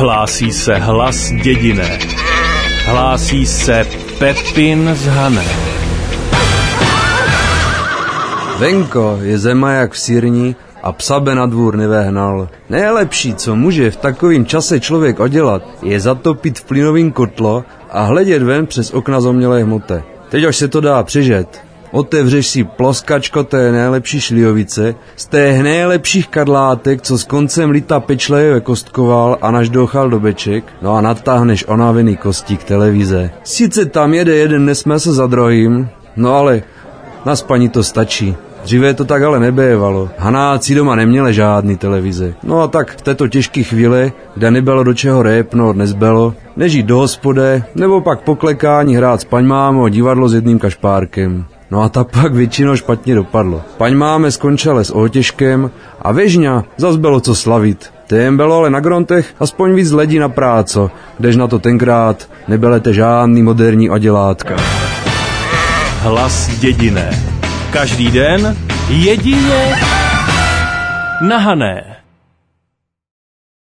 Hlásí se hlas dědiné. Hlásí se Pepin z Hané. Venko je zema jak v sírni a psa by na dvůr nevehnal. Nejlepší, co může v takovém čase člověk odělat, je zatopit v plynovým kotlo a hledět ven přes okna zomělé hmoty. Teď až se to dá přežet. Otevřeš si ploskačko té nejlepší šlijovice, z té nejlepších kadlátek, co s koncem lita pečlivě kostkoval a naž dochal do beček, no a natáhneš onavený kostík televize. Sice tam jede jeden nesmysl za druhým, no ale na spaní to stačí. Dříve to tak ale nebévalo. Hanáci doma neměli žádný televize. No a tak v této těžké chvíli, kde nebylo do čeho répnout, nezbylo, nežít do hospode, nebo pak poklekání hrát s paňmámou divadlo s jedným kašpárkem. No a ta pak většinou špatně dopadlo. Paň máme skončila s otěžkem a věžňa zas bylo co slavit. Tém bylo ale na grontech aspoň víc ledí na práco, kdež na to tenkrát nebelete žádný moderní odělátka. Hlas dědiné. Každý den jedině na Hané.